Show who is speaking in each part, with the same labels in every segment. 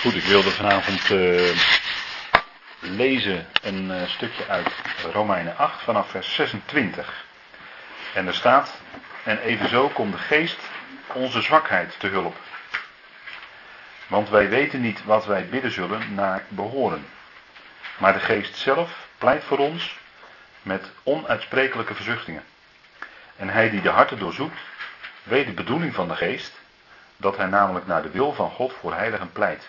Speaker 1: Goed, ik wilde vanavond uh, lezen een uh, stukje uit Romeinen 8 vanaf vers 26. En er staat, en evenzo komt de geest onze zwakheid te hulp. Want wij weten niet wat wij bidden zullen naar behoren. Maar de geest zelf pleit voor ons met onuitsprekelijke verzuchtingen. En hij die de harten doorzoekt, weet de bedoeling van de geest, dat hij namelijk naar de wil van God voor heiligen pleit.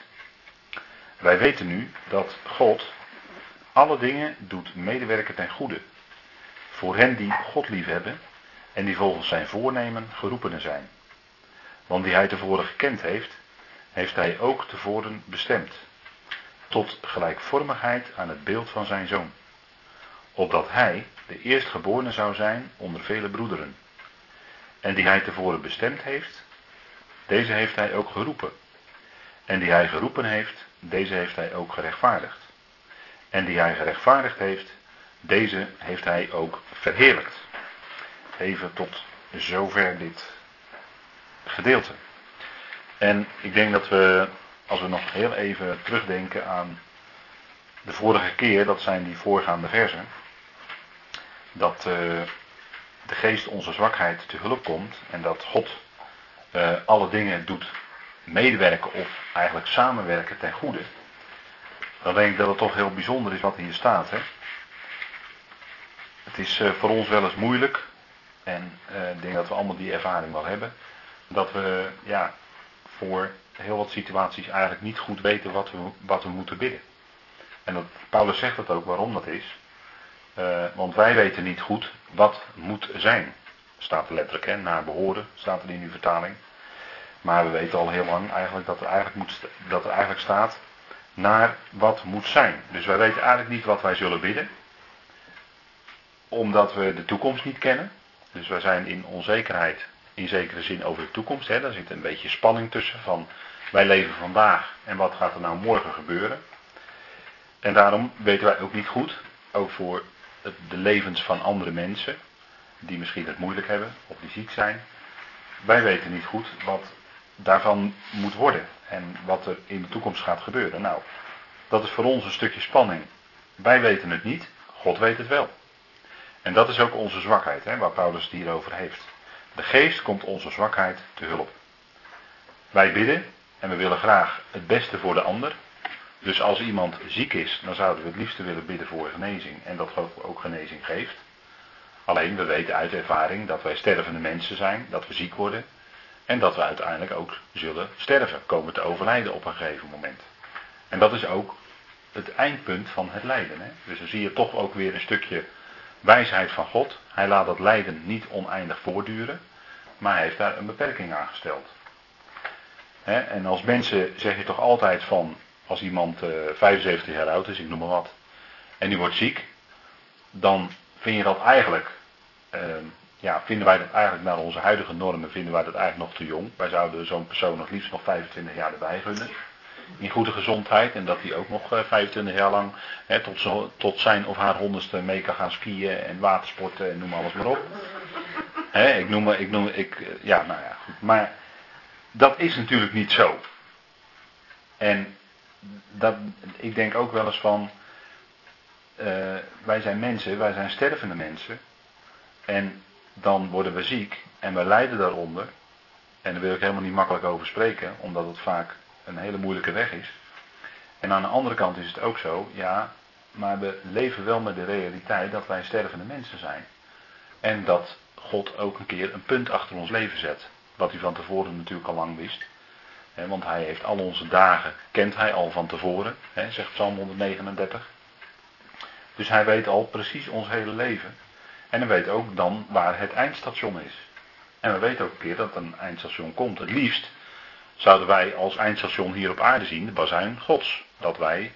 Speaker 1: Wij weten nu dat God alle dingen doet medewerken ten goede. Voor hen die God liefhebben en die volgens zijn voornemen geroepenen zijn. Want die hij tevoren gekend heeft, heeft hij ook tevoren bestemd. Tot gelijkvormigheid aan het beeld van zijn zoon. Opdat hij de eerstgeborene zou zijn onder vele broederen. En die hij tevoren bestemd heeft, deze heeft hij ook geroepen. En die hij geroepen heeft, deze heeft hij ook gerechtvaardigd. En die hij gerechtvaardigd heeft, deze heeft hij ook verheerlijkt. Even tot zover dit gedeelte. En ik denk dat we, als we nog heel even terugdenken aan de vorige keer, dat zijn die voorgaande versen, dat uh, de geest onze zwakheid te hulp komt en dat God uh, alle dingen doet medewerken of eigenlijk samenwerken ten goede, dan denk ik dat het toch heel bijzonder is wat hier staat. Hè? Het is uh, voor ons wel eens moeilijk, en uh, ik denk dat we allemaal die ervaring wel hebben, dat we ja, voor heel wat situaties eigenlijk niet goed weten wat we, wat we moeten bidden. En dat, Paulus zegt dat ook waarom dat is. Uh, want wij weten niet goed wat moet zijn. Staat er letterlijk, hè, naar behoren, staat er in uw vertaling. Maar we weten al heel lang eigenlijk dat er eigenlijk, moet, dat er eigenlijk staat naar wat moet zijn. Dus wij weten eigenlijk niet wat wij zullen bidden. Omdat we de toekomst niet kennen. Dus wij zijn in onzekerheid in zekere zin over de toekomst. Hè. Daar zit een beetje spanning tussen van wij leven vandaag en wat gaat er nou morgen gebeuren. En daarom weten wij ook niet goed, ook voor de levens van andere mensen, die misschien het moeilijk hebben of die ziek zijn. Wij weten niet goed wat daarvan moet worden en wat er in de toekomst gaat gebeuren. Nou, dat is voor ons een stukje spanning. Wij weten het niet, God weet het wel. En dat is ook onze zwakheid, hè, waar Paulus het hier over heeft. De geest komt onze zwakheid te hulp. Wij bidden en we willen graag het beste voor de ander. Dus als iemand ziek is, dan zouden we het liefste willen bidden voor genezing en dat God ook genezing geeft. Alleen we weten uit ervaring dat wij stervende mensen zijn, dat we ziek worden en dat we uiteindelijk ook zullen sterven, komen te overlijden op een gegeven moment. En dat is ook het eindpunt van het lijden. Hè? Dus dan zie je toch ook weer een stukje wijsheid van God. Hij laat dat lijden niet oneindig voortduren, maar hij heeft daar een beperking aan gesteld. Hè? En als mensen zeg je toch altijd van, als iemand uh, 75 jaar oud is, ik noem maar wat, en die wordt ziek, dan vind je dat eigenlijk uh, ja, vinden wij dat eigenlijk naar onze huidige normen, vinden wij dat eigenlijk nog te jong. Wij zouden zo'n persoon nog liefst nog 25 jaar erbij gunnen. In goede gezondheid en dat hij ook nog 25 jaar lang hè, tot, zo, tot zijn of haar honderdste mee kan gaan skiën en watersporten en noem alles maar op. Hè, ik noem, ik noem, ik, ja, nou ja, goed. Maar dat is natuurlijk niet zo. En dat, ik denk ook wel eens van, uh, wij zijn mensen, wij zijn stervende mensen. En dan worden we ziek en we lijden daaronder. En daar wil ik helemaal niet makkelijk over spreken, omdat het vaak een hele moeilijke weg is. En aan de andere kant is het ook zo, ja, maar we leven wel met de realiteit dat wij stervende mensen zijn. En dat God ook een keer een punt achter ons leven zet. Wat hij van tevoren natuurlijk al lang wist. want hij heeft al onze dagen, kent hij al van tevoren, zegt Psalm 139. Dus hij weet al precies ons hele leven. En we weten ook dan waar het eindstation is. En we weten ook een keer dat een eindstation komt. Het liefst zouden wij als eindstation hier op aarde zien de bazuin Gods. Dat wij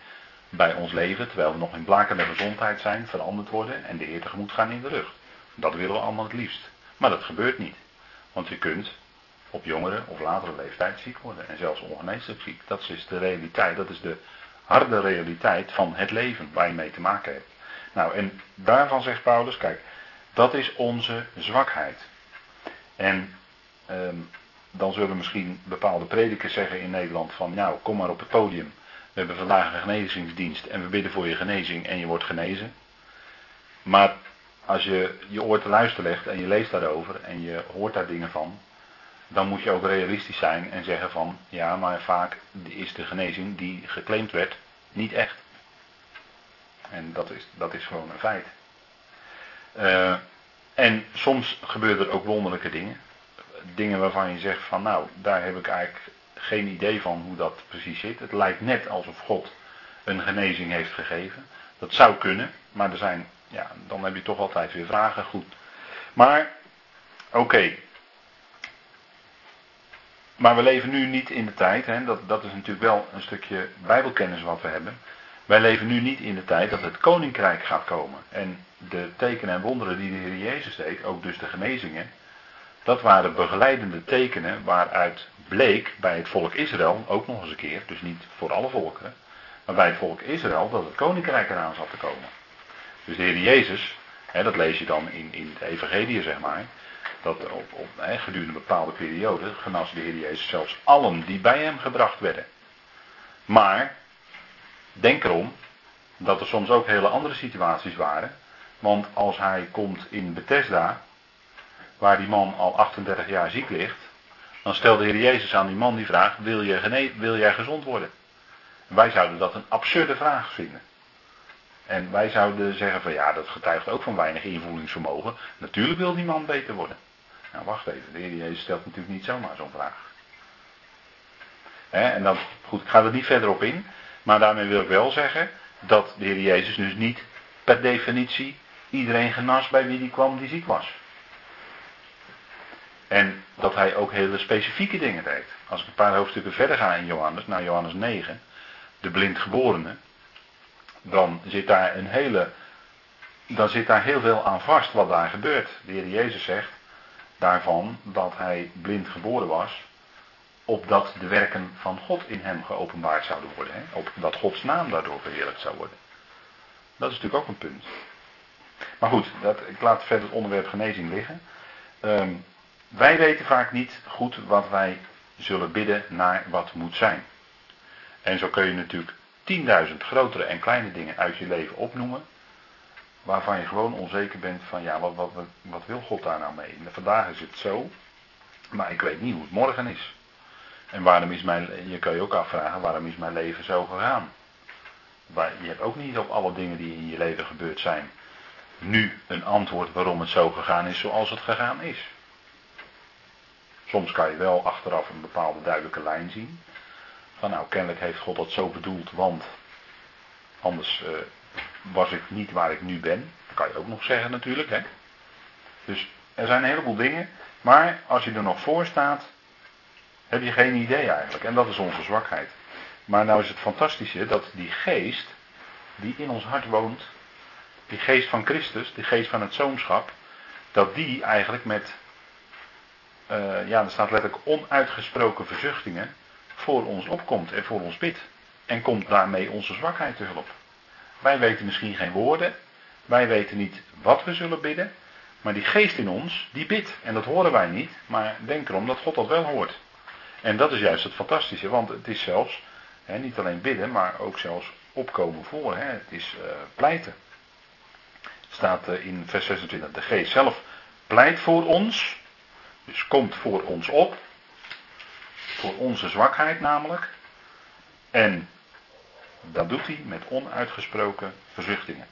Speaker 1: bij ons leven, terwijl we nog in blakende gezondheid zijn, veranderd worden en de Heer tegemoet gaan in de rug. Dat willen we allemaal het liefst. Maar dat gebeurt niet. Want je kunt op jongere of latere leeftijd ziek worden. En zelfs ongeneeslijk ziek. Dat is de realiteit. Dat is de harde realiteit van het leven waar je mee te maken hebt. Nou, en daarvan zegt Paulus, kijk, dat is onze zwakheid. En um, dan zullen misschien bepaalde predikers zeggen in Nederland van nou kom maar op het podium. We hebben vandaag een genezingsdienst en we bidden voor je genezing en je wordt genezen. Maar als je je oor te luisteren legt en je leest daarover en je hoort daar dingen van, dan moet je ook realistisch zijn en zeggen van ja, maar vaak is de genezing die geclaimd werd niet echt. En dat is, dat is gewoon een feit. Uh, en soms gebeuren er ook wonderlijke dingen. Dingen waarvan je zegt van nou, daar heb ik eigenlijk geen idee van hoe dat precies zit. Het lijkt net alsof God een genezing heeft gegeven. Dat zou kunnen, maar er zijn, ja, dan heb je toch altijd weer vragen. Goed. Maar, oké. Maar we leven nu niet in de tijd, hè, dat, dat is natuurlijk wel een stukje bijbelkennis wat we hebben. Wij leven nu niet in de tijd dat het koninkrijk gaat komen. En de tekenen en wonderen die de Heer Jezus deed, ook dus de genezingen, dat waren begeleidende tekenen waaruit bleek bij het volk Israël, ook nog eens een keer, dus niet voor alle volkeren, maar bij het volk Israël dat het koninkrijk eraan zat te komen. Dus de Heer Jezus, hè, dat lees je dan in, in de evangelie zeg maar, dat op, op gedurende een bepaalde periode genas de Heer Jezus zelfs allen die bij hem gebracht werden. Maar, denk erom, dat er soms ook hele andere situaties waren. Want als hij komt in Bethesda, waar die man al 38 jaar ziek ligt, dan stelt de Heer Jezus aan die man die vraag: wil, je wil jij gezond worden? En wij zouden dat een absurde vraag vinden. En wij zouden zeggen van ja, dat getuigt ook van weinig invoelingsvermogen. Natuurlijk wil die man beter worden. Nou, wacht even, de Heer Jezus stelt natuurlijk niet zomaar zo'n vraag. en dan, goed, ik ga er niet verder op in. Maar daarmee wil ik wel zeggen dat de Heer Jezus dus niet per definitie iedereen genas bij wie die kwam die ziek was. En dat hij ook hele specifieke dingen deed. Als ik een paar hoofdstukken verder ga in Johannes, naar Johannes 9, de blindgeborene, dan zit daar een hele, dan zit daar heel veel aan vast wat daar gebeurt. De Heer Jezus zegt daarvan dat hij blind geboren was, opdat de werken van God in hem geopenbaard zouden worden. Opdat Gods naam daardoor verheerlijkt zou worden. Dat is natuurlijk ook een punt. Maar goed, dat, ik laat verder het onderwerp genezing liggen. Um, wij weten vaak niet goed wat wij zullen bidden naar wat moet zijn. En zo kun je natuurlijk tienduizend grotere en kleine dingen uit je leven opnoemen. Waarvan je gewoon onzeker bent van ja, wat, wat wil God daar nou mee? vandaag is het zo, maar ik weet niet hoe het morgen is. En waarom is mijn, je kan je ook afvragen, waarom is mijn leven zo gegaan? Je hebt ook niet op alle dingen die in je leven gebeurd zijn, nu een antwoord waarom het zo gegaan is zoals het gegaan is. Soms kan je wel achteraf een bepaalde duidelijke lijn zien. Van nou, kennelijk heeft God dat zo bedoeld, want anders uh, was ik niet waar ik nu ben. Dat kan je ook nog zeggen natuurlijk. Hè? Dus er zijn een heleboel dingen. Maar als je er nog voor staat, heb je geen idee eigenlijk. En dat is onze zwakheid. Maar nou is het fantastische dat die geest die in ons hart woont, die geest van Christus, die geest van het zoonschap, dat die eigenlijk met uh, ja, er staat letterlijk onuitgesproken verzuchtingen, voor ons opkomt en voor ons bidt. En komt daarmee onze zwakheid te hulp. Wij weten misschien geen woorden, wij weten niet wat we zullen bidden, maar die geest in ons, die bidt. En dat horen wij niet, maar denk erom dat God dat wel hoort. En dat is juist het fantastische, want het is zelfs hè, niet alleen bidden, maar ook zelfs opkomen voor. Hè. Het is uh, pleiten. Staat uh, in vers 26, de geest zelf pleit voor ons dus komt voor ons op. Voor onze zwakheid namelijk. En dat doet hij met onuitgesproken verzuchtingen.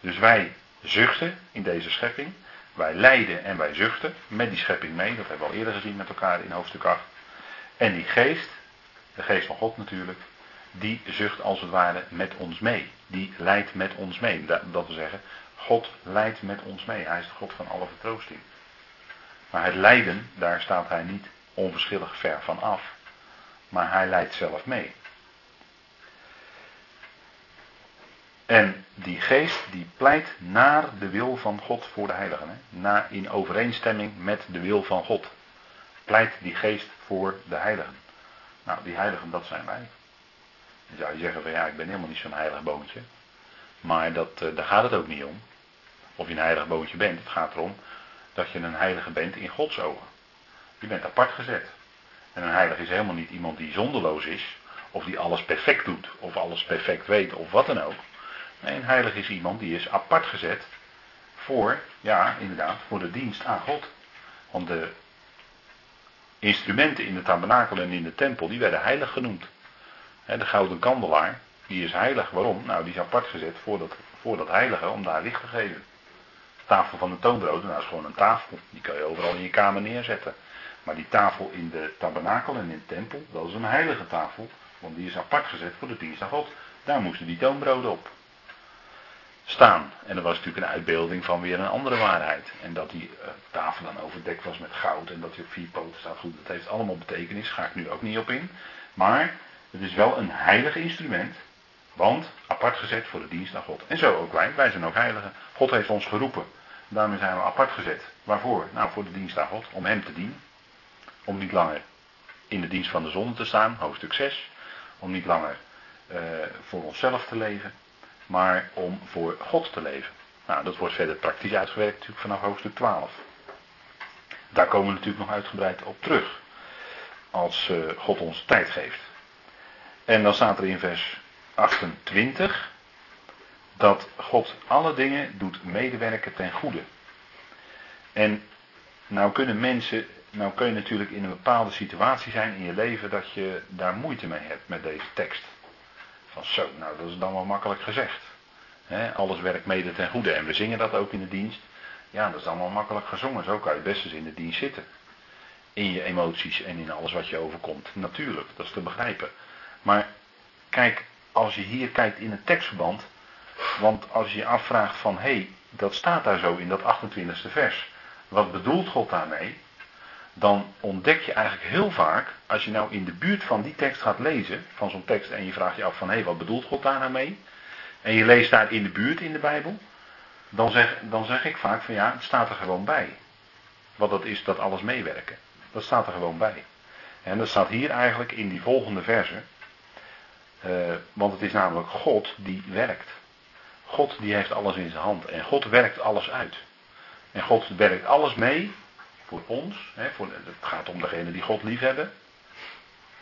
Speaker 1: Dus wij zuchten in deze schepping. Wij lijden en wij zuchten met die schepping mee. Dat hebben we al eerder gezien met elkaar in hoofdstuk 8. En die geest, de geest van God natuurlijk, die zucht als het ware met ons mee. Die lijdt met ons mee. Dat wil zeggen, God lijdt met ons mee. Hij is de God van alle vertroosting. Maar het lijden, daar staat hij niet onverschillig ver van af. Maar hij leidt zelf mee. En die geest die pleit naar de wil van God voor de heiligen. Hè? Na, in overeenstemming met de wil van God. Pleit die geest voor de heiligen. Nou, die heiligen, dat zijn wij. Dan zou je zeggen van ja, ik ben helemaal niet zo'n heilig boontje. Maar dat, uh, daar gaat het ook niet om. Of je een heilig boontje bent. Het gaat erom dat je een heilige bent in Gods ogen. Je bent apart gezet. En een heilige is helemaal niet iemand die zonderloos is, of die alles perfect doet, of alles perfect weet, of wat dan ook. Nee, een heilige is iemand die is apart gezet voor, ja, inderdaad, voor de dienst aan God. Want de instrumenten in de tabernakel en in de tempel, die werden heilig genoemd. De gouden kandelaar, die is heilig. Waarom? Nou, die is apart gezet voor dat, voor dat heilige, om daar licht te geven. De tafel van de toonbrood, nou is gewoon een tafel. Die kan je overal in je kamer neerzetten. Maar die tafel in de tabernakel en in de tempel, dat is een heilige tafel. Want die is apart gezet voor de dienst God. Daar moesten die toonbroden op staan. En dat was natuurlijk een uitbeelding van weer een andere waarheid. En dat die uh, tafel dan overdekt was met goud en dat hij op vier poten staat. Goed, dat heeft allemaal betekenis, ga ik nu ook niet op in. Maar het is wel een heilig instrument, want apart gezet voor de dienst aan God. En zo ook wij, wij zijn ook heiligen. God heeft ons geroepen. Daarmee zijn we apart gezet. Waarvoor? Nou, voor de dienst aan God, om Hem te dienen. Om niet langer in de dienst van de zonde te staan, hoofdstuk 6. Om niet langer uh, voor onszelf te leven, maar om voor God te leven. Nou, dat wordt verder praktisch uitgewerkt natuurlijk vanaf hoofdstuk 12. Daar komen we natuurlijk nog uitgebreid op terug. Als uh, God ons tijd geeft. En dan staat er in vers 28 dat God alle dingen doet medewerken ten goede. En nou kunnen mensen, nou kun je natuurlijk in een bepaalde situatie zijn in je leven dat je daar moeite mee hebt met deze tekst. Van zo, nou dat is dan wel makkelijk gezegd. alles werkt mede ten goede. En we zingen dat ook in de dienst. Ja, dat is dan wel makkelijk gezongen. Zo kan je best eens in de dienst zitten. In je emoties en in alles wat je overkomt. Natuurlijk, dat is te begrijpen. Maar kijk, als je hier kijkt in het tekstverband. Want als je je afvraagt van, hé, hey, dat staat daar zo in dat 28e vers. Wat bedoelt God daarmee? Dan ontdek je eigenlijk heel vaak, als je nou in de buurt van die tekst gaat lezen, van zo'n tekst, en je vraagt je af van, hé, hey, wat bedoelt God daar nou mee? En je leest daar in de buurt in de Bijbel, dan zeg, dan zeg ik vaak van ja, het staat er gewoon bij. Wat dat is, dat alles meewerken. Dat staat er gewoon bij. En dat staat hier eigenlijk in die volgende verse. Uh, want het is namelijk God die werkt. God die heeft alles in zijn hand. En God werkt alles uit. En God werkt alles mee voor ons. Hè, voor, het gaat om degene die God lief hebben.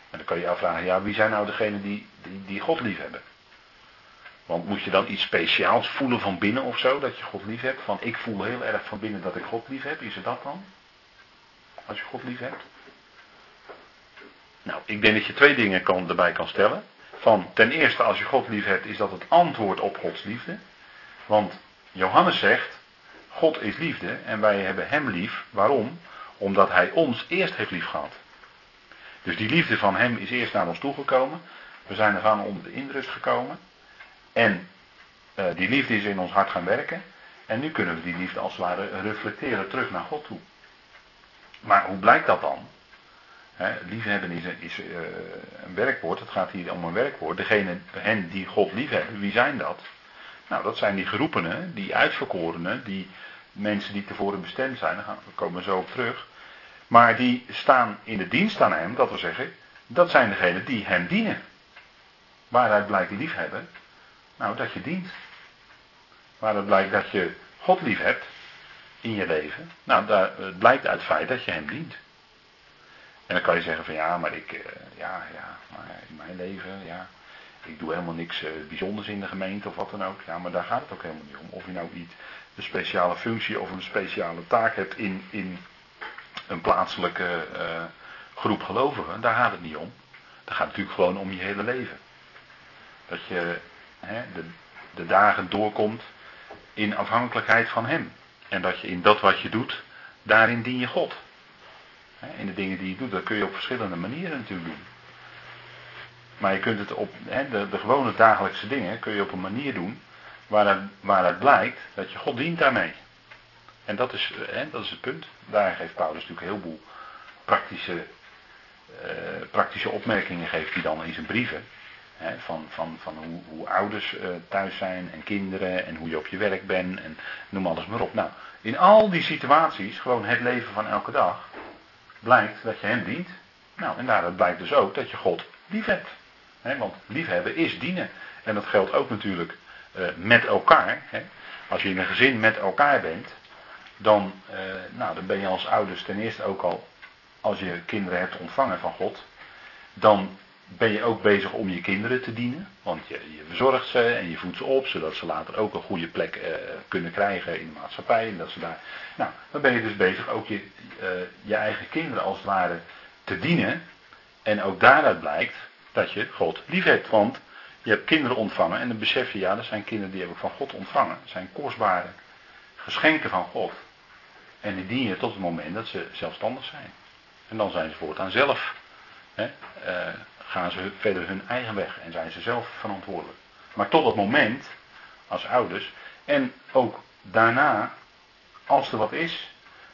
Speaker 1: En dan kan je je afvragen, ja, wie zijn nou degenen die, die, die God lief hebben? Want moet je dan iets speciaals voelen van binnen of zo, dat je God lief hebt? Van ik voel heel erg van binnen dat ik God lief heb. Is het dat dan? Als je God lief hebt? Nou, ik denk dat je twee dingen kan, erbij kan stellen. Van ten eerste, als je God lief hebt, is dat het antwoord op Gods liefde. Want Johannes zegt, God is liefde en wij hebben Hem lief. Waarom? Omdat Hij ons eerst heeft lief gehad. Dus die liefde van Hem is eerst naar ons toegekomen. We zijn ervan onder de indruk gekomen. En uh, die liefde is in ons hart gaan werken. En nu kunnen we die liefde als het ware reflecteren terug naar God toe. Maar hoe blijkt dat dan? He, liefhebben is, is uh, een werkwoord. Het gaat hier om een werkwoord. Degene, hen die God liefhebben, wie zijn dat? Nou, dat zijn die geroepenen, die uitverkorenen, die mensen die tevoren bestemd zijn. Daar we komen zo op terug. Maar die staan in de dienst aan hem, dat wil zeggen, dat zijn degenen die hem dienen. Waaruit blijkt liefhebben? Nou, dat je dient. Waaruit blijkt dat je God lief hebt in je leven? Nou, daar, blijkt uit het feit dat je hem dient. En dan kan je zeggen van ja, maar ik, eh, ja, ja, maar in mijn leven, ja, ik doe helemaal niks uh, bijzonders in de gemeente of wat dan ook. Ja, maar daar gaat het ook helemaal niet om. Of je nou niet een speciale functie of een speciale taak hebt in, in een plaatselijke uh, groep gelovigen, daar gaat het niet om. Dat gaat natuurlijk gewoon om je hele leven. Dat je hè, de, de dagen doorkomt in afhankelijkheid van Hem. En dat je in dat wat je doet, daarin dien je God. In de dingen die je doet, dat kun je op verschillende manieren natuurlijk doen. Maar je kunt het op, de, gewone dagelijkse dingen kun je op een manier doen waaruit, waaruit blijkt dat je God dient daarmee. En dat is, dat is het punt. Daar geeft Paulus natuurlijk een heleboel praktische, uh, praktische opmerkingen geeft hij dan in zijn brieven. van van, van hoe, hoe ouders uh, thuis zijn en kinderen en hoe je op je werk bent en noem alles maar op. Nou, in al die situaties, gewoon het leven van elke dag, blijkt dat je hem dient. Nou, en daaruit blijkt dus ook dat je God lief hebt. Want liefhebben is dienen. En dat geldt ook natuurlijk uh, met elkaar. Als je in een gezin met elkaar bent, dan, uh, nou, dan ben je als ouders ten eerste ook al als je kinderen hebt ontvangen van God, dan ben je ook bezig om je kinderen te dienen. Want je, je verzorgt ze en je voedt ze op, zodat ze later ook een goede plek eh, kunnen krijgen in de maatschappij. En dat ze daar, nou, dan ben je dus bezig ook je, eh, je eigen kinderen als het ware te dienen. En ook daaruit blijkt dat je God lief hebt. Want je hebt kinderen ontvangen en dan besef je, ja, dat zijn kinderen die heb ik van God ontvangen. Zijn kostbare geschenken van God. En die dien je tot het moment dat ze zelfstandig zijn. En dan zijn ze voortaan zelf. Hè, uh, gaan ze verder hun eigen weg en zijn ze zelf verantwoordelijk. Maar tot dat moment, als ouders, en ook daarna, als er wat is,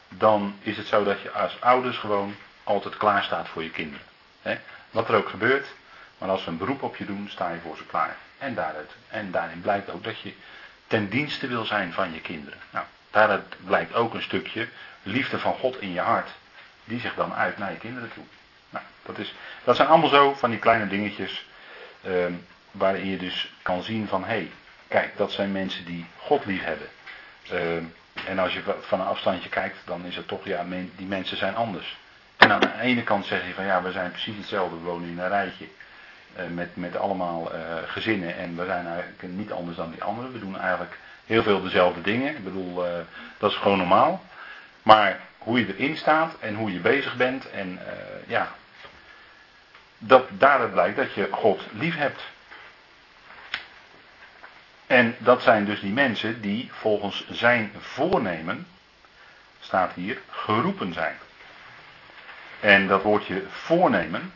Speaker 1: dan is het zo dat je als ouders gewoon altijd klaar staat voor je kinderen. Hè, wat er ook gebeurt, maar als ze een beroep op je doen, sta je voor ze klaar. En, daaruit, en daarin blijkt ook dat je ten dienste wil zijn van je kinderen. Nou, daaruit blijkt ook een stukje liefde van God in je hart. Die zich dan uit naar je kinderen toe. Nou, dat, is, dat zijn allemaal zo van die kleine dingetjes. Uh, waarin je dus kan zien van hé, hey, kijk, dat zijn mensen die God lief hebben. Uh, en als je van een afstandje kijkt, dan is het toch, ja, die mensen zijn anders. En aan de ene kant zeg je van ja, we zijn precies hetzelfde, we wonen in een rijtje. Uh, met, met allemaal uh, gezinnen en we zijn eigenlijk niet anders dan die anderen. We doen eigenlijk heel veel dezelfde dingen. Ik bedoel, uh, dat is gewoon normaal. Maar hoe je erin staat en hoe je bezig bent en ja, dat daaruit blijkt dat je God lief hebt. En dat zijn dus die mensen die volgens zijn voornemen, staat hier, geroepen zijn. En dat woordje voornemen,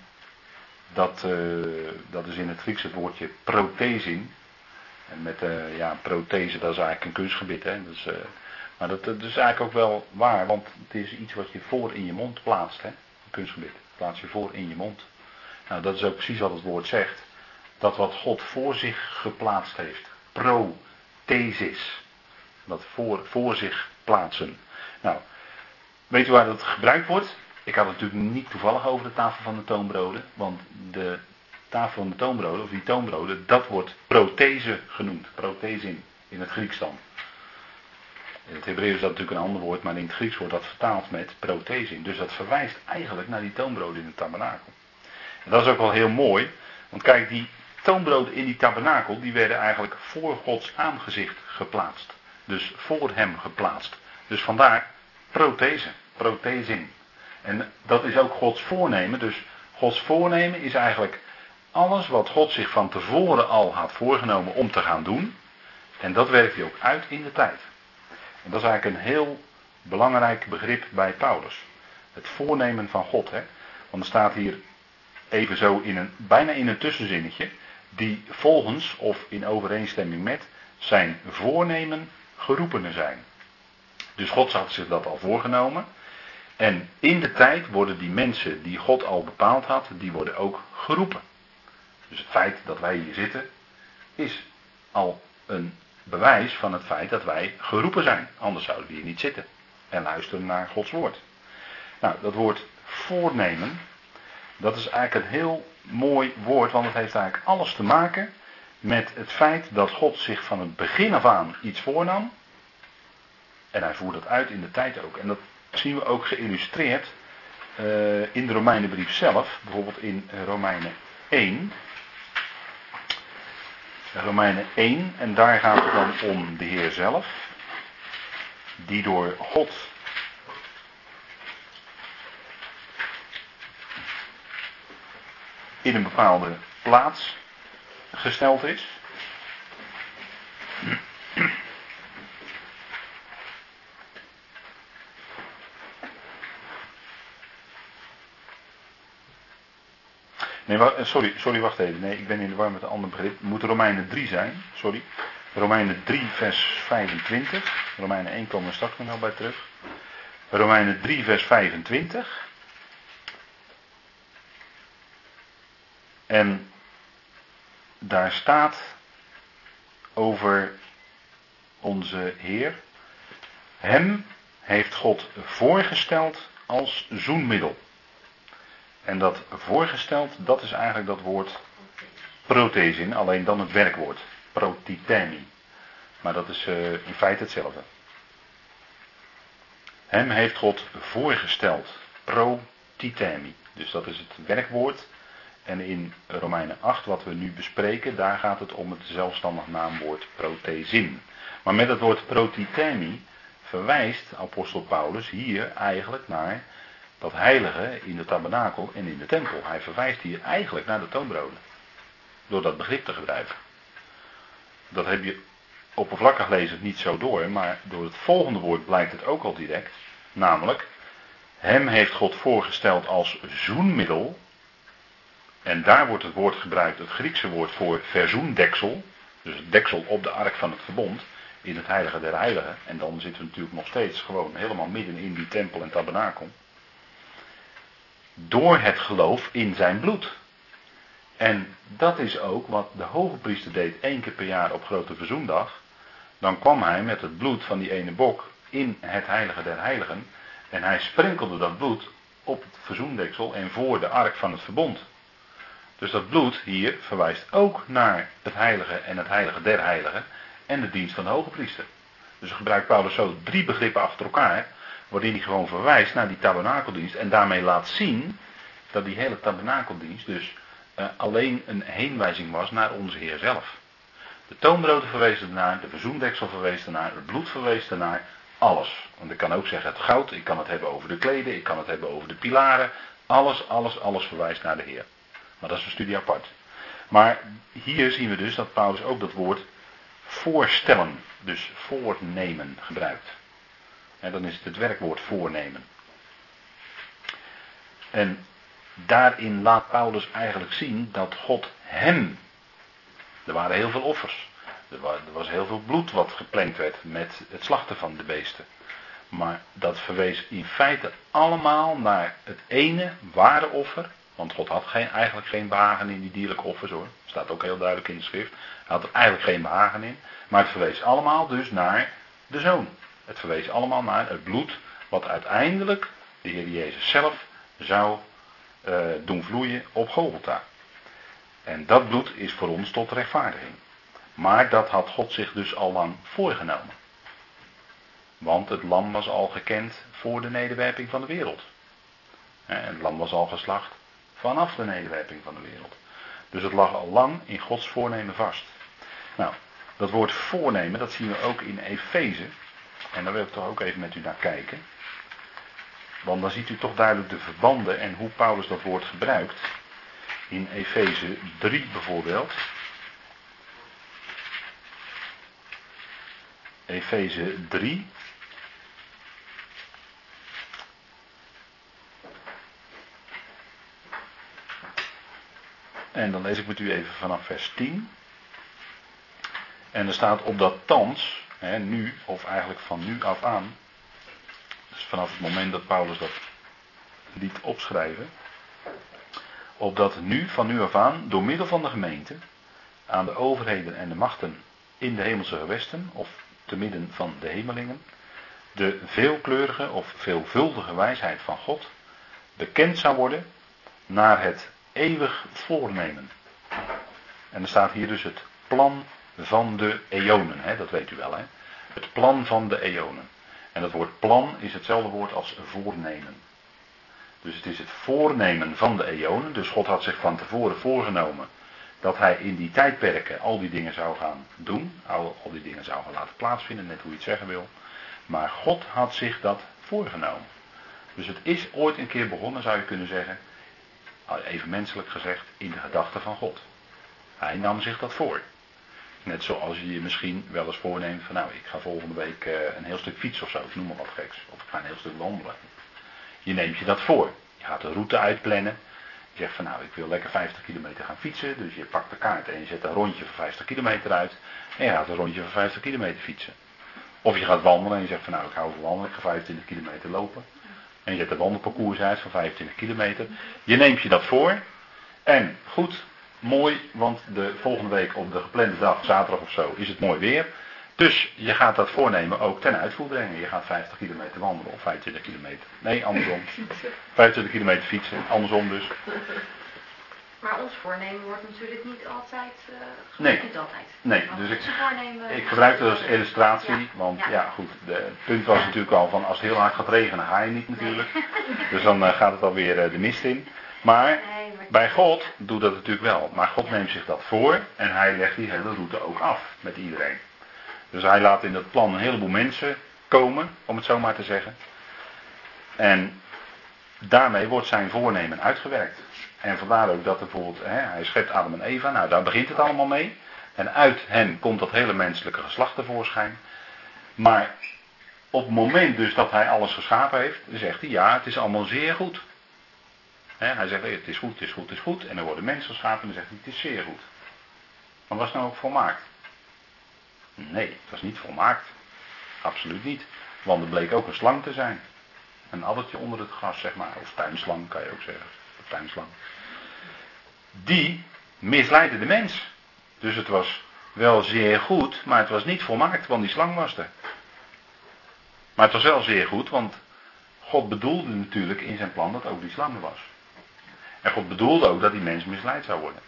Speaker 1: dat, uh, dat is in het Grieks het woordje prothesin. En met uh, ja, prothese, dat is eigenlijk een kunstgebied. Hè? Dus, uh, maar dat, is eigenlijk ook wel waar, want het is iets wat je voor in je mond plaatst. Hè? Een kunstgebied. Plaats je voor in je mond. Nou, dat is ook precies wat het woord zegt. Dat wat God voor zich geplaatst heeft. Prothesis. Dat voor, voor zich plaatsen. Nou, weet u waar dat gebruikt wordt? Ik had het natuurlijk niet toevallig over de tafel van de toonbroden. Want de tafel van de toonbroden, of die toonbroden, dat wordt prothese genoemd. Prothesin in het Grieks dan. In het Hebreeuws is dat natuurlijk een ander woord, maar in het Grieks wordt dat vertaald met prothesin. Dus dat verwijst eigenlijk naar die toonbroden in het tabernakel. En dat is ook wel heel mooi. Want kijk, die toonbroden in die tabernakel, die werden eigenlijk voor Gods aangezicht geplaatst. Dus voor hem geplaatst. Dus vandaar prothese, prothesing. En dat is ook Gods voornemen. Dus Gods voornemen is eigenlijk alles wat God zich van tevoren al had voorgenomen om te gaan doen. En dat werkt hij ook uit in de tijd. En dat is eigenlijk een heel belangrijk begrip bij Paulus. Het voornemen van God. Hè? Want er staat hier even zo in een, bijna in een tussenzinnetje, die volgens of in overeenstemming met zijn voornemen geroepenen zijn. Dus God had zich dat al voorgenomen. En in de tijd worden die mensen die God al bepaald had, die worden ook geroepen. Dus het feit dat wij hier zitten, is al een bewijs van het feit dat wij geroepen zijn. Anders zouden we hier niet zitten en luisteren naar Gods woord. Nou, dat woord voornemen, dat is eigenlijk een heel mooi woord, want het heeft eigenlijk alles te maken met het feit dat God zich van het begin af aan iets voornam. En hij voert dat uit in de tijd ook. En dat zien we ook geïllustreerd uh, in de Romeinenbrief zelf, bijvoorbeeld in Romeinen 1. Romeinen 1, en daar gaat het dan om de Heer zelf, die door God in een bepaalde plaats gesteld is. Nee, sorry, sorry, wacht even. Nee, ik ben in de war met een ander begrip. Moet Romeinen 3 zijn, sorry. Romeinen 3, vers 25. Romeinen 1 komen we straks nog bij terug. Romeinen 3, vers 25. En daar staat over onze Heer. Hem heeft God voorgesteld als zoenmiddel. En dat voorgesteld, dat is eigenlijk dat woord prothesin, alleen dan het werkwoord. Protitemi. Maar dat is uh, in feite hetzelfde. Hem heeft God voorgesteld. Pro protitemi. Dus dat is het werkwoord. En in Romeinen 8, wat we nu bespreken, daar gaat het om het zelfstandig naamwoord protezin. Maar met het woord protitemi verwijst apostel Paulus hier eigenlijk naar dat heilige in de tabernakel en in de tempel. Hij verwijst hier eigenlijk naar de toonbroden. Door dat begrip te gebruiken. Dat heb je oppervlakkig lezen niet zo door, maar door het volgende woord blijkt het ook al direct. Namelijk, hem heeft God voorgesteld als zoenmiddel. En daar wordt het woord gebruikt, het Griekse woord voor verzoendeksel. Dus het deksel op de ark van het verbond. In het heilige der heiligen. En dan zitten we natuurlijk nog steeds gewoon helemaal midden in die tempel en tabernakel. Door het geloof in zijn bloed. En dat is ook wat de hoge priester deed één keer per jaar op grote verzoendag. Dan kwam hij met het bloed van die ene bok in het heilige der heiligen. En hij sprenkelde dat bloed op het verzoendeksel en voor de ark van het verbond. Dus dat bloed hier verwijst ook naar het heilige en het heilige der heiligen en de dienst van de hoge priester. Dus gebruikt Paulus zo drie begrippen achter elkaar, waarin hij gewoon verwijst naar die tabernakeldienst en daarmee laat zien dat die hele tabernakeldienst dus uh, alleen een heenwijzing was naar onze Heer zelf. De toonbroden verwezen ernaar, de verzoendeksel verwees ernaar, het bloed verwees ernaar, alles. Want ik kan ook zeggen het goud, ik kan het hebben over de kleden, ik kan het hebben over de pilaren. Alles, alles, alles verwijst naar de Heer. Maar dat is een studie apart. Maar hier zien we dus dat Paulus ook dat woord voorstellen, dus voornemen gebruikt. En dan is het het werkwoord voornemen. En daarin laat Paulus eigenlijk zien dat God hem. Er waren heel veel offers. Er was heel veel bloed wat geplenkt werd met het slachten van de beesten. Maar dat verwees in feite allemaal naar het ene ware offer. Want God had geen, eigenlijk geen behagen in die dierlijke offers hoor. Staat ook heel duidelijk in de schrift. Hij had er eigenlijk geen behagen in. Maar het verwees allemaal dus naar de zoon. Het verwees allemaal naar het bloed wat uiteindelijk de Heer Jezus zelf zou uh, doen vloeien op Golgotha. En dat bloed is voor ons tot rechtvaardiging. Maar dat had God zich dus al lang voorgenomen. Want het lam was al gekend voor de nederwerping van de wereld. En het lam was al geslacht vanaf de nederwerping van de wereld. Dus het lag al lang in Gods voornemen vast. Nou, dat woord voornemen, dat zien we ook in Efeze. En daar wil ik toch ook even met u naar kijken. Want dan ziet u toch duidelijk de verbanden en hoe Paulus dat woord gebruikt. In Efeze 3 bijvoorbeeld. Efeze 3. En dan lees ik met u even vanaf vers 10. En er staat op dat thans, nu, of eigenlijk van nu af aan, dus vanaf het moment dat Paulus dat liet opschrijven, opdat nu, van nu af aan, door middel van de gemeente, aan de overheden en de machten in de hemelse gewesten, of te midden van de hemelingen, de veelkleurige of veelvuldige wijsheid van God bekend zou worden naar het eeuwig voornemen. En er staat hier dus het plan van de eonen, hè, dat weet u wel. Hè? Het plan van de eonen. En dat woord plan is hetzelfde woord als voornemen. Dus het is het voornemen van de eonen. Dus God had zich van tevoren voorgenomen dat hij in die tijdperken al die dingen zou gaan doen. Al, die dingen zou gaan laten plaatsvinden, net hoe je het zeggen wil. Maar God had zich dat voorgenomen. Dus het is ooit een keer begonnen, zou je kunnen zeggen, even menselijk gezegd, in de gedachten van God. Hij nam zich dat voor. Net zoals je je misschien wel eens voorneemt van nou, ik ga volgende week eh, een heel stuk fietsen of zo, ik noem maar wat geks. Of ik ga een heel stuk wandelen. Je neemt je dat voor. Je gaat de route uitplannen. Je zegt van nou, ik wil lekker 50 kilometer gaan fietsen. Dus je pakt de kaart en je zet een rondje van 50 kilometer uit. En je gaat een rondje van 50 kilometer fietsen. Of je gaat wandelen en je zegt van nou, ik hou van wandelen, ik ga 25 kilometer lopen. En je zet een wandelparcours uit van 25 kilometer. Je neemt je dat voor. En goed, mooi, want de volgende week op de geplande dag, zaterdag of zo, is het mooi weer. Dus je gaat dat voornemen ook ten uitvoer brengen. Je gaat 50 kilometer wandelen of 25 kilometer. Nee, andersom. 25 kilometer fietsen, andersom dus.
Speaker 2: Maar ons voornemen wordt natuurlijk niet altijd, uh,
Speaker 1: nee.
Speaker 2: niet altijd.
Speaker 1: Nee, dus ik, ik gebruik het als illustratie, want ja, goed, de, het punt was natuurlijk al van als het heel hard gaat regenen, ga je niet natuurlijk. Dus dan uh, gaat het alweer uh, de mist in. Maar nee, maar... bij God doet dat natuurlijk wel. Maar God neemt zich dat voor en hij legt die hele route ook af met iedereen. Dus hij laat in dat plan een heleboel mensen komen, om het zo maar te zeggen. En daarmee wordt zijn voornemen uitgewerkt. En vandaar ook dat bijvoorbeeld, hè, hij schept Adam en Eva, nou daar begint het allemaal mee. En uit hen komt dat hele menselijke geslacht tevoorschijn. Maar op het moment dus dat hij alles geschapen heeft, zegt hij ja, het is allemaal zeer goed. Hij zegt het is goed, het is goed, het is goed. En dan worden mensen geschapen en dan zegt hij het is zeer goed. Maar was het nou ook volmaakt? Nee, het was niet volmaakt. Absoluut niet. Want er bleek ook een slang te zijn. Een addertje onder het gras, zeg maar. Of tuinslang, kan je ook zeggen. Of tuinslang. Die misleidde de mens. Dus het was wel zeer goed, maar het was niet volmaakt, want die slang was er. Maar het was wel zeer goed, want God bedoelde natuurlijk in zijn plan dat ook die slang was. En God bedoelde ook dat die mens misleid zou worden.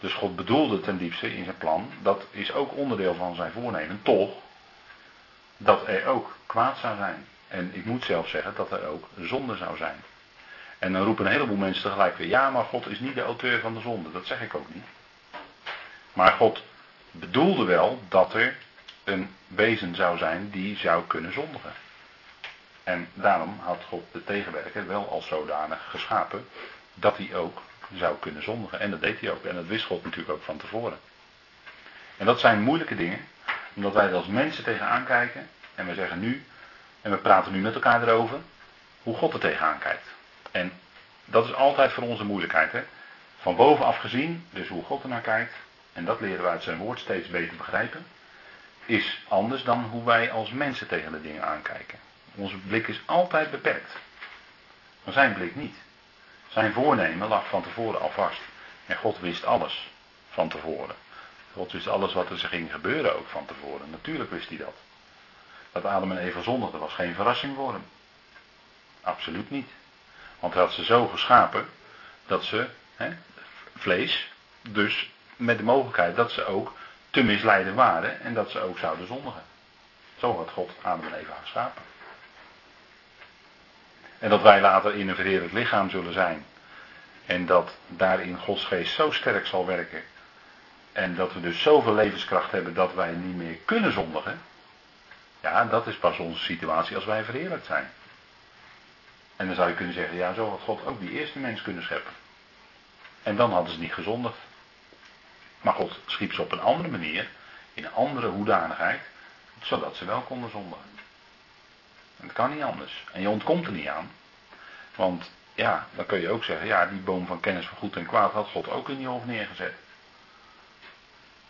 Speaker 1: Dus God bedoelde ten diepste in zijn plan, dat is ook onderdeel van zijn voornemen, toch, dat er ook kwaad zou zijn. En ik moet zelf zeggen dat er ook zonde zou zijn. En dan roepen een heleboel mensen tegelijk weer, ja, maar God is niet de auteur van de zonde. Dat zeg ik ook niet. Maar God bedoelde wel dat er een wezen zou zijn die zou kunnen zondigen. En daarom had God de tegenwerker wel als zodanig geschapen dat hij ook zou kunnen zondigen. En dat deed hij ook. En dat wist God natuurlijk ook van tevoren. En dat zijn moeilijke dingen, omdat wij er als mensen tegenaan kijken en we zeggen nu, en we praten nu met elkaar erover, hoe God er tegenaan kijkt. En dat is altijd voor ons een moeilijkheid. Hè? Van bovenaf gezien, dus hoe God er naar kijkt, en dat leren we uit zijn woord steeds beter begrijpen, is anders dan hoe wij als mensen tegen de dingen aankijken. Onze blik is altijd beperkt. Maar zijn blik niet. Zijn voornemen lag van tevoren al vast. En God wist alles van tevoren. God wist alles wat er ging gebeuren ook van tevoren. Natuurlijk wist hij dat. Dat Adam en Eva zondigden was geen verrassing voor hem. Absoluut niet. Want hij had ze zo geschapen dat ze, hè, vlees, dus met de mogelijkheid dat ze ook te misleiden waren en dat ze ook zouden zondigen. Zo had God Adam en Eva geschapen. En dat wij later in een verheerlijk lichaam zullen zijn. En dat daarin Gods geest zo sterk zal werken. En dat we dus zoveel levenskracht hebben dat wij niet meer kunnen zondigen. Ja, dat is pas onze situatie als wij verheerlijkt zijn. En dan zou je kunnen zeggen, ja, zo had God ook die eerste mens kunnen scheppen. En dan hadden ze niet gezondigd. Maar God schiep ze op een andere manier, in een andere hoedanigheid, zodat ze wel konden zondigen. Dat kan niet anders. En je ontkomt er niet aan. Want ja, dan kun je ook zeggen, ja, die boom van kennis van goed en kwaad had God ook in die hof neergezet.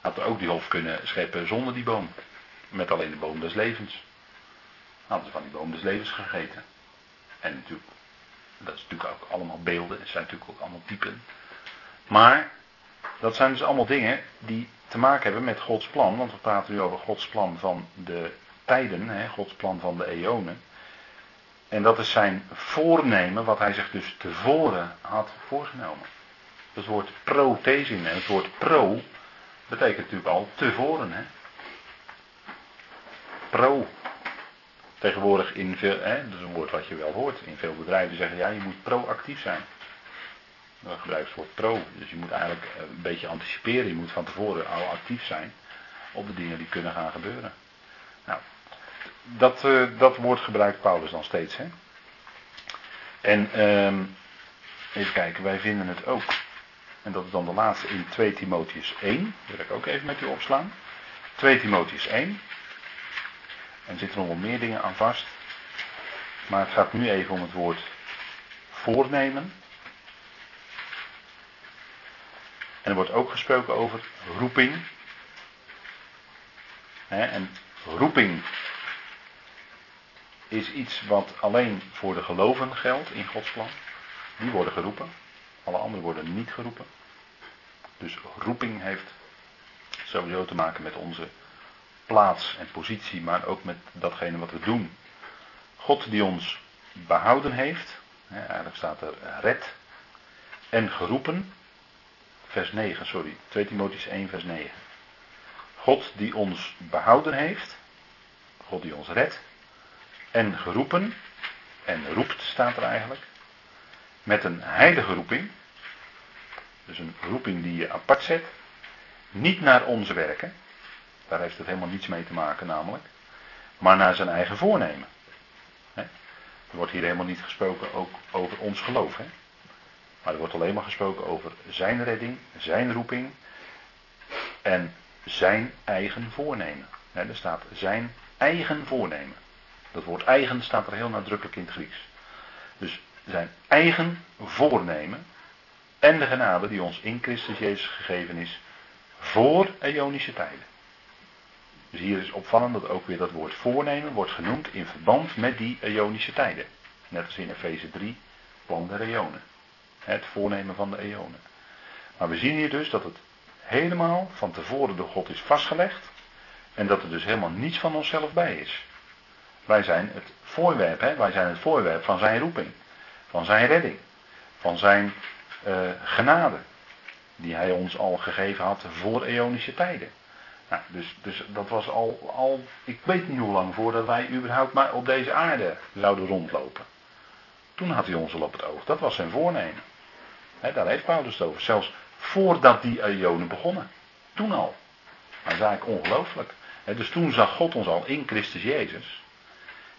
Speaker 1: Had er ook die hof kunnen scheppen zonder die boom. Met alleen de boom des levens. Hadden ze van die boom des levens gegeten. En natuurlijk, dat is natuurlijk ook allemaal beelden, het zijn natuurlijk ook allemaal typen. Maar, dat zijn dus allemaal dingen die te maken hebben met Gods plan. Want we praten nu over Gods plan van de tijden, hè, Gods plan van de eonen. En dat is zijn voornemen, wat hij zich dus tevoren had voorgenomen. Het woord prothesin het woord pro betekent natuurlijk al tevoren. Hè? Pro. Tegenwoordig in veel, hè, dat is een woord wat je wel hoort. In veel bedrijven zeggen ja, je moet proactief zijn. Dan gebruiken ze het woord pro. Dus je moet eigenlijk een beetje anticiperen. Je moet van tevoren al actief zijn op de dingen die kunnen gaan gebeuren. Nou, dat, uh, dat woord gebruikt Paulus dan steeds. Hè? En um, even kijken, wij vinden het ook. En dat is dan de laatste in 2 Timotheus 1. Dat wil ik ook even met u opslaan. 2 Timotheus 1. En er zitten nog wel meer dingen aan vast. Maar het gaat nu even om het woord voornemen. En er wordt ook gesproken over roeping. en roeping is iets wat alleen voor de geloven geldt in Gods plan. Die worden geroepen. Alle anderen worden niet geroepen. Dus roeping heeft sowieso te maken met onze plaats en positie, maar ook met datgene wat we doen. God die ons behouden heeft, eigenlijk staat er red en geroepen. vers 9, sorry. 2 Timotheus 1, vers 9. God die ons behouden heeft, God die ons redt, en geroepen, en roept staat er eigenlijk, met een heilige roeping, dus een roeping die je apart zet, niet naar onze werken, daar heeft het helemaal niets mee te maken namelijk, maar naar zijn eigen voornemen. Er wordt hier helemaal niet gesproken ook over ons geloof. Hè? Maar er wordt alleen maar gesproken over zijn redding, zijn roeping en zijn eigen voornemen. er staat zijn eigen voornemen. Dat woord eigen staat er heel nadrukkelijk in het Grieks. Dus zijn eigen voornemen en de genade die ons in Christus Jezus gegeven is voor Ionische tijden. Dus hier is opvallend dat ook weer dat woord voornemen wordt genoemd in verband met die Ionische tijden. Net als in Efeze 3, plan der eonen. Het voornemen van de eonen. Maar we zien hier dus dat het helemaal van tevoren door God is vastgelegd. En dat er dus helemaal niets van onszelf bij is. Wij zijn het voorwerp, hè? wij zijn het voorwerp van zijn roeping. Van zijn redding. Van zijn uh, genade. Die hij ons al gegeven had voor eonische tijden. Nou, dus, dus dat was al, al, ik weet niet hoe lang voordat wij überhaupt maar op deze aarde zouden rondlopen. Toen had hij ons al op het oog. Dat was zijn voornemen. daar heeft Paulus het over. Zelfs voordat die eonen begonnen. Toen al. Dat is eigenlijk ongelooflijk. dus toen zag God ons al in Christus Jezus.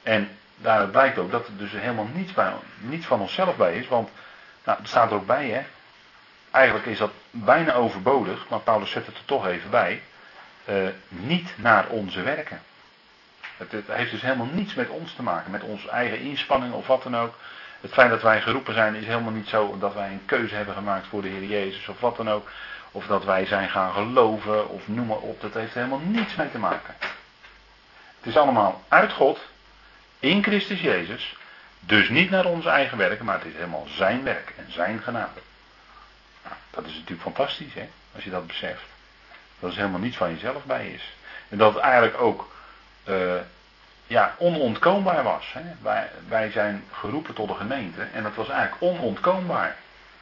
Speaker 1: En daaruit blijkt ook dat er dus helemaal niets, bij, niets van onszelf bij is. Want nou, er staat er ook bij, hè. Eigenlijk is dat bijna overbodig, maar Paulus zet het er toch even bij. Uh, niet naar onze werken. Het, het, heeft dus helemaal niets met ons te maken, met onze eigen inspanning of wat dan ook. Het feit dat wij geroepen zijn is helemaal niet zo dat wij een keuze hebben gemaakt voor de Heer Jezus of wat dan ook. Of dat wij zijn gaan geloven of noem maar op. Dat heeft helemaal niets mee te maken. Het is allemaal uit God, in Christus Jezus. Dus niet naar onze eigen werken, maar het is helemaal zijn werk en zijn genade. Dat is natuurlijk fantastisch, hè, als je dat beseft. Dat er helemaal niets van jezelf bij is. En dat het eigenlijk ook uh, ja, onontkoombaar was. Hè. Wij, zijn geroepen tot de gemeente en dat was eigenlijk onontkoombaar.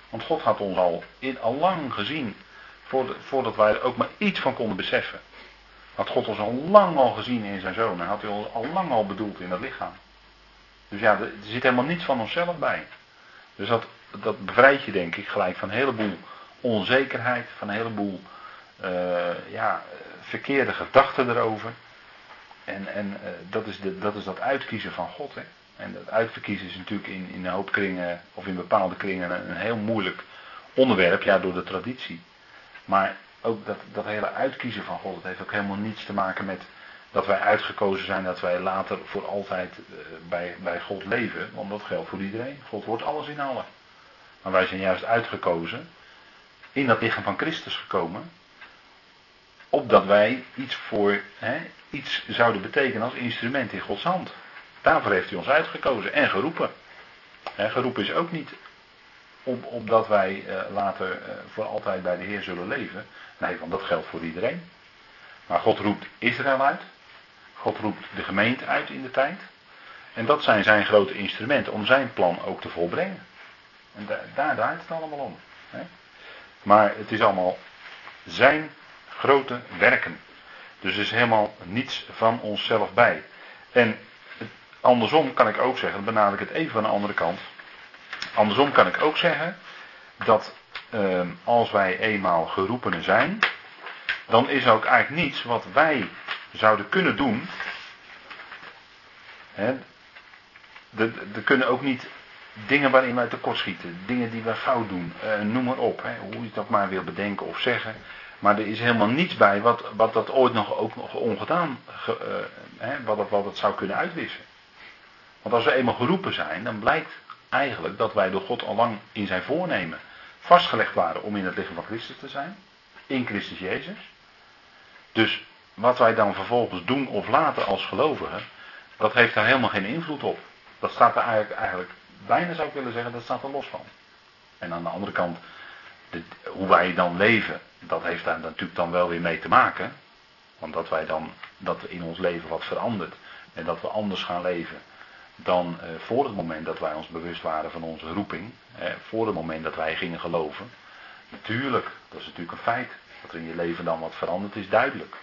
Speaker 1: Want God had ons al, in, al lang gezien, voordat wij er ook maar iets van konden beseffen. Had God ons al lang al gezien in zijn zoon en had hij ons al lang al bedoeld in dat lichaam. Dus ja, er zit helemaal niets van onszelf bij. Dus dat, dat bevrijdt je denk ik gelijk van een heleboel onzekerheid, van een heleboel uh, ja, verkeerde gedachten erover. En, en uh, dat, is de, dat is dat uitkiezen van God. Hè? En dat uitverkiezen is natuurlijk in, in een hoop kringen, of in bepaalde kringen, een heel moeilijk onderwerp, ja, door de traditie. Maar ook dat, dat hele uitkiezen van God, dat heeft ook helemaal niets te maken met dat wij uitgekozen zijn, dat wij later voor altijd uh, bij, bij God leven. Want dat geldt voor iedereen. God wordt alles in allen. Maar wij zijn juist uitgekozen, in dat lichaam van Christus gekomen, opdat wij iets voor, hè, iets zouden betekenen als instrument in Gods hand. Daarvoor heeft hij ons uitgekozen en geroepen. En geroepen is ook niet op, opdat wij uh, later uh, voor altijd bij de Heer zullen leven. Nee, want dat geldt voor iedereen. Maar God roept Israël uit. God roept de gemeente uit in de tijd. En dat zijn zijn grote instrumenten om zijn plan ook te volbrengen. En daar, daar draait het allemaal om. Hè? Maar het is allemaal zijn grote werken. Dus er is helemaal niets van onszelf bij. En andersom kan ik ook zeggen, dan benadruk ik het even van de andere kant. Andersom kan ik ook zeggen dat eh, als wij eenmaal geroepenen zijn, dan is er ook eigenlijk niets wat wij zouden kunnen doen. Er kunnen ook niet dingen waarin wij tekortschieten, dingen die wij fout doen, uh, noem maar op, hè, hoe je dat maar wil bedenken of zeggen. Maar er is helemaal niets bij wat, wat dat ooit nog, ook nog ongedaan, ge, uh, hè, wat, dat, wat het zou kunnen uitwissen. Want als we eenmaal geroepen zijn, dan blijkt eigenlijk dat wij door God al lang in zijn voornemen vastgelegd waren om in het lichaam van Christus te zijn. In Christus Jezus. Dus wat wij dan vervolgens doen of laten als gelovigen, dat heeft daar helemaal geen invloed op. Dat staat er eigenlijk, eigenlijk bijna zou ik willen zeggen, dat staat er los van. En aan de andere kant, hoe wij dan leven, dat heeft daar natuurlijk dan wel weer mee te maken. Want dat wij dan, dat in ons leven wat verandert. En dat we anders gaan leven dan eh, voor het moment dat wij ons bewust waren van onze roeping. Voor het moment dat wij gingen geloven. Natuurlijk, dat is natuurlijk een feit. Dat er in je leven dan wat verandert is duidelijk.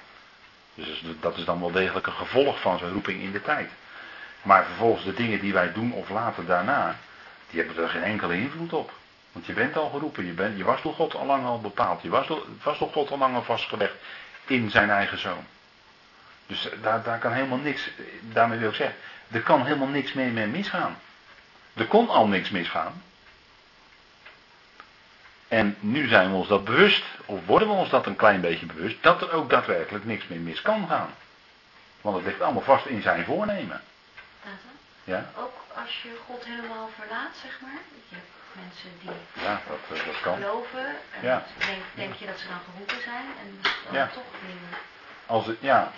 Speaker 1: Dus dat is dan wel degelijk een gevolg van zijn roeping in de tijd. Maar vervolgens de dingen die wij doen of laten daarna, die hebben er geen enkele invloed op. Want je bent al geroepen, je, bent, je was door God al lang al bepaald. Je was door, was door God al lang al vastgelegd in zijn eigen zoon. Dus daar, daar kan helemaal niks, daarmee wil ik zeggen, er kan helemaal niks meer mee misgaan. Er kon al niks misgaan. En nu zijn we ons dat bewust, of worden we ons dat een klein beetje bewust, dat er ook daadwerkelijk niks meer mis kan gaan. Want het ligt allemaal vast in zijn voornemen.
Speaker 2: Ja? Ook als je God helemaal verlaat, zeg maar. Je hebt mensen die
Speaker 1: ja, dat, eh, dat kan.
Speaker 2: geloven. En ja. denk, denk je dat ze dan geroepen zijn en dan ja. toch weer...
Speaker 1: Als het, ja,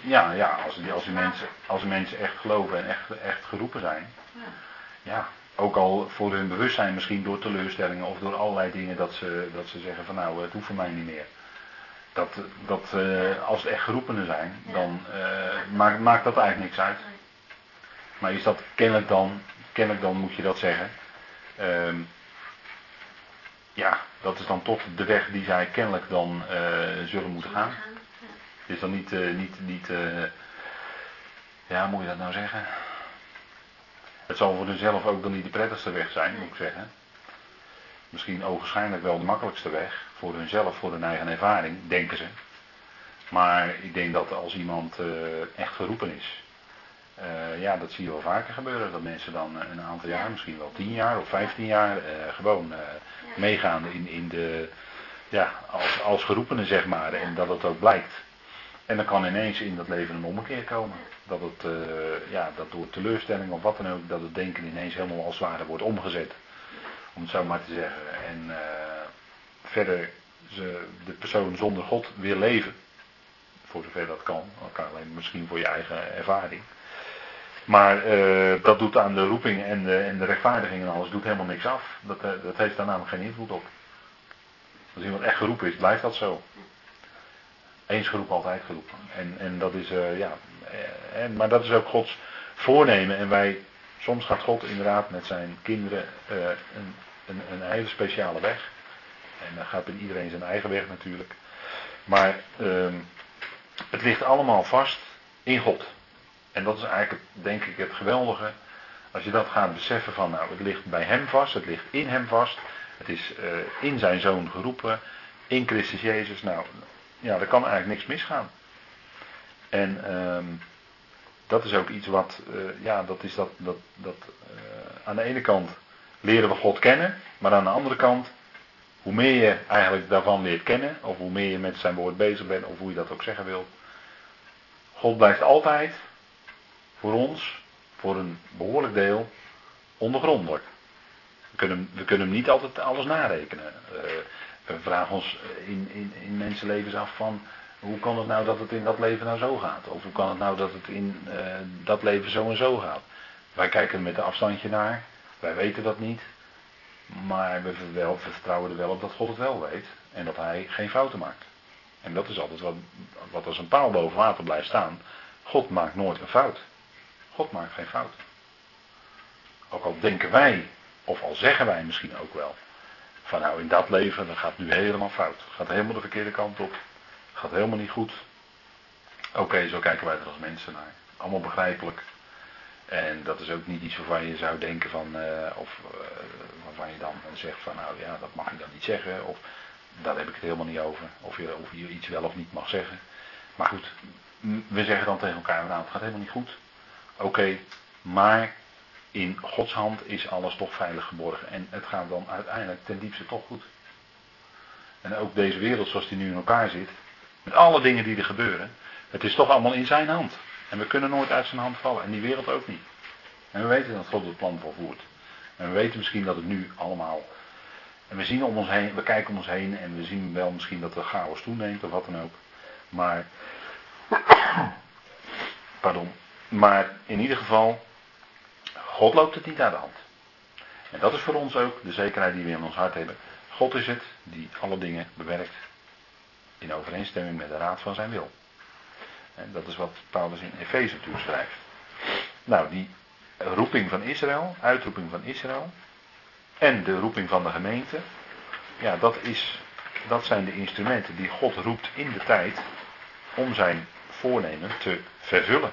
Speaker 1: ja, ja als, die, als, die mensen, als die mensen echt geloven en echt, echt geroepen zijn. Ja. ja, ook al voor hun bewustzijn misschien door teleurstellingen of door allerlei dingen dat ze, dat ze zeggen van nou het hoeft voor mij niet meer. Dat, dat uh, als het echt geroepenen zijn, dan uh, maakt, maakt dat eigenlijk niks uit. Maar is dat kennelijk dan, kennelijk dan moet je dat zeggen. Um, ja, dat is dan toch de weg die zij kennelijk dan uh, zullen moeten gaan. Het is dan niet, niet, niet ja, moet je dat nou zeggen? Het zal voor hunzelf ook dan niet de prettigste weg zijn, moet ik zeggen. Misschien ogenschijnlijk wel de makkelijkste weg. Voor hunzelf, voor hun eigen ervaring, denken ze. Maar ik denk dat als iemand uh, echt geroepen is. Uh, ja, dat zie je wel vaker gebeuren. Dat mensen dan een aantal jaar, misschien wel tien jaar of vijftien jaar, uh, gewoon meegaan in, in de, ja, als, als geroepenen zeg maar. En dat het ook blijkt. En dan kan ineens in dat leven een ommekeer komen. Dat, het, uh, ja, dat door teleurstelling of wat dan ook, dat het denken ineens helemaal als ware wordt omgezet. Om het zo maar te zeggen. En uh, verder ze, de persoon zonder God weer leven. Voor zover dat kan. Alleen misschien voor je eigen ervaring. Maar uh, dat doet aan de roeping en de, en de rechtvaardiging en alles doet helemaal niks af. Dat, dat heeft daar namelijk geen invloed op. Als iemand echt geroepen is, blijft dat zo. Eens geroepen, altijd geroepen. En, en dat is, uh, ja, eh, maar dat is ook Gods voornemen. En wij, soms gaat God inderdaad met zijn kinderen een, een, een, hele speciale weg. En dan gaat iedereen zijn eigen weg natuurlijk. Maar uh, het ligt allemaal vast in God. En dat is eigenlijk, denk ik, het geweldige. Als je dat gaat beseffen van, nou, het ligt bij hem vast, het ligt in hem vast. Het is in zijn zoon geroepen, in Christus Jezus. Nou, ja, er kan eigenlijk niks misgaan. En um, dat is ook iets wat, uh, ja, dat is dat, dat, dat uh, aan de ene kant leren we God kennen, maar aan de andere kant, hoe meer je eigenlijk daarvan leert kennen, of hoe meer je met zijn woord bezig bent, of hoe je dat ook zeggen wilt, God blijft altijd voor ons, voor een behoorlijk deel, ondergrondelijk. We kunnen, we kunnen hem niet altijd alles narekenen. We vragen ons in, in, in mensenlevens af van hoe kan het nou dat het in dat leven nou zo gaat? Of hoe kan het nou dat het in uh, dat leven zo en zo gaat? Wij kijken er met een afstandje naar. Wij weten dat niet. Maar we vertrouwen er wel op dat God het wel weet. En dat hij geen fouten maakt. En dat is altijd wat, wat als een paal boven water blijft staan. God maakt nooit een fout. God maakt geen fout. Ook al denken wij, of al zeggen wij misschien ook wel. Van nou in dat leven, dat gaat nu helemaal fout. Gaat helemaal de verkeerde kant op. Gaat helemaal niet goed. Oké, zo kijken wij er als mensen naar. Allemaal begrijpelijk. En dat is ook niet iets waarvan je zou denken van, uh, of uh, waarvan je dan zegt van nou ja, dat mag je dan niet zeggen. Of daar heb ik het helemaal niet over. Of je, of je iets wel of niet mag zeggen. Maar goed, we zeggen dan tegen elkaar, nou het gaat helemaal niet goed. Oké, maar in Gods hand is alles toch veilig geborgen. En het gaat dan uiteindelijk ten diepste toch goed. En ook deze wereld zoals die nu in elkaar zit, met alle dingen die er gebeuren. Het is toch allemaal in zijn hand. En we kunnen nooit uit zijn hand vallen. En die wereld ook niet. En we weten dat God het plan volvoert. En we weten misschien dat het nu allemaal. En we zien om ons heen, we kijken om ons heen en we zien wel misschien dat de chaos toeneemt of wat dan ook. Maar. Pardon. Maar in ieder geval, God loopt het niet aan de hand. En dat is voor ons ook de zekerheid die we in ons hart hebben. God is het die alle dingen bewerkt in overeenstemming met de raad van zijn wil. En dat is wat Paulus in Efeze schrijft. Nou, die roeping van Israël, uitroeping van Israël en de roeping van de gemeente, ja, dat, is, dat zijn de instrumenten die God roept in de tijd om zijn voornemen te vervullen.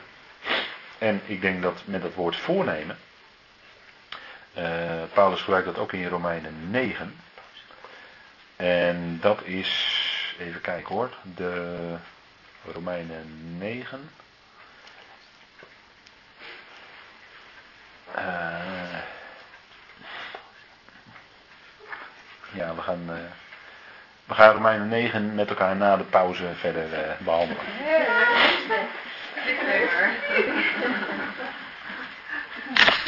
Speaker 1: En ik denk dat met dat woord voornemen, uh, Paulus gebruikt dat ook in Romeinen 9. En dat is, even kijken hoor, de Romeinen 9. Uh, ja, we gaan, uh, we gaan Romeinen 9 met elkaar na de pauze verder uh, behandelen.